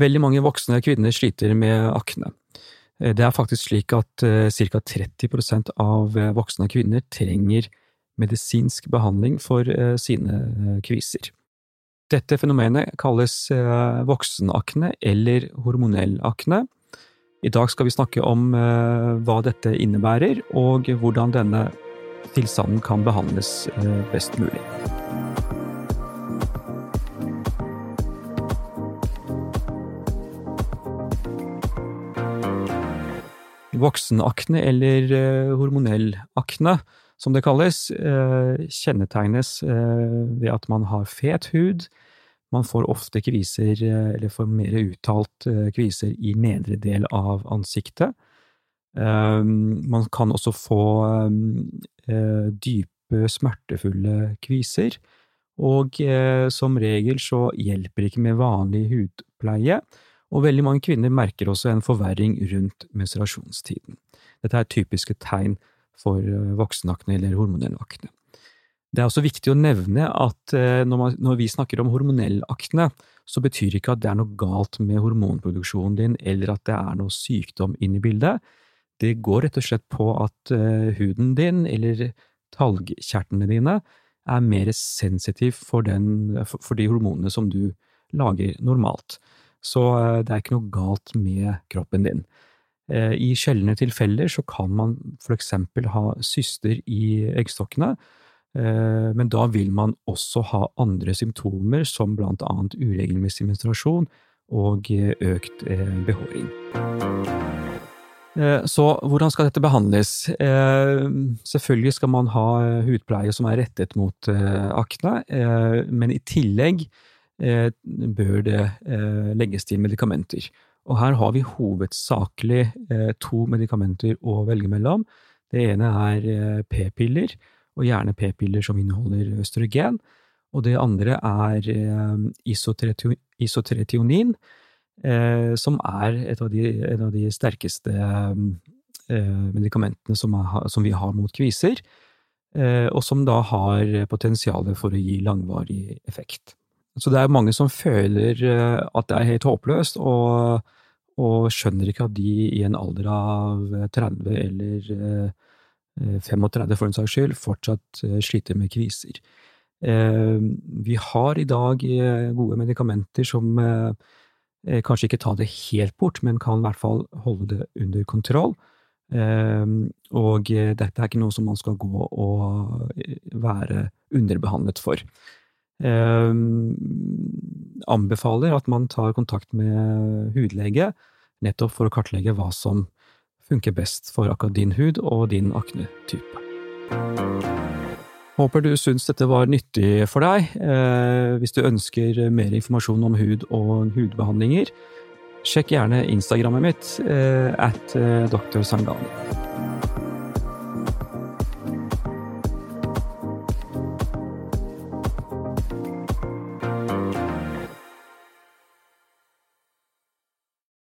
Veldig mange voksne kvinner sliter med akne. Det er faktisk slik at ca. 30% av voksne kvinner trenger medisinsk behandling for sine kviser. Dette fenomenet kalles voksenakne eller hormonell akne. I dag skal vi snakke om hva dette innebærer, og hvordan denne tilstanden kan behandles best mulig. Voksenakne, eller eh, hormonell akne, som det kalles, eh, kjennetegnes eh, ved at man har fet hud, man får ofte kviser, eller får mer uttalt kviser, i nedre del av ansiktet. Man kan også få dype, smertefulle kviser, og som regel så hjelper det ikke med vanlig hudpleie, og veldig mange kvinner merker også en forverring rundt menstruasjonstiden. Dette er typiske tegn for eh, voksenakne eller hormonell akne. Det er også viktig å nevne at eh, når, vi snakker om hormonell akne, så betyr ikke at det er noe galt med hormonproduksjonen din, eller at det er noe sykdom inne i bildet. Det går rett og slett på at eh, huden din, eller talgkjertlene dine, er mer sensitiv for, den, for de hormonene som du lager normalt. Så eh, det er ikke noe galt med kroppen din. Eh, I sjeldne tilfeller så kan man for eksempel ha syster i eggstokkene, eh, men da vil man også ha andre symptomer, som blant annet uregelmessig menstruasjon og økt behåring. Så hvordan skal dette behandles? Selvfølgelig skal man ha hudpleie som er rettet mot akne, men i tillegg bør det eh, legges til medikamenter. Og her har vi hovedsakelig eh, to medikamenter å velge mellom. Det ene er p-piller, og gjerne p-piller som inneholder østrogen. Og det andre er isotretionin, som er et av de, en av de sterkeste medikamentene som, er, som, vi har mot kviser, og som da har potensial for å gi langvarig effekt. Så det er mange som føler eh, at det er helt håpløst, og, og skjønner ikke at de i en alder av 30 eller 35 eh, for den saks skyld fortsatt eh, sliter med kviser. Vi har i dag gode medikamenter som kanskje ikke tar det helt bort, men kan i hvert fall holde det under kontroll. Og dette er ikke noe som man skal gå og være underbehandlet for. Ehm, anbefaler at man tar kontakt med hudlege, nettopp for å kartlegge hva som funker best for akkurat din hud og din aknetype. Håper du syns dette var nyttig for deg. Eh, hvis du ønsker mer informasjon om hud og hudbehandlinger, sjekk gjerne Instagrammet mitt, eh, at eh.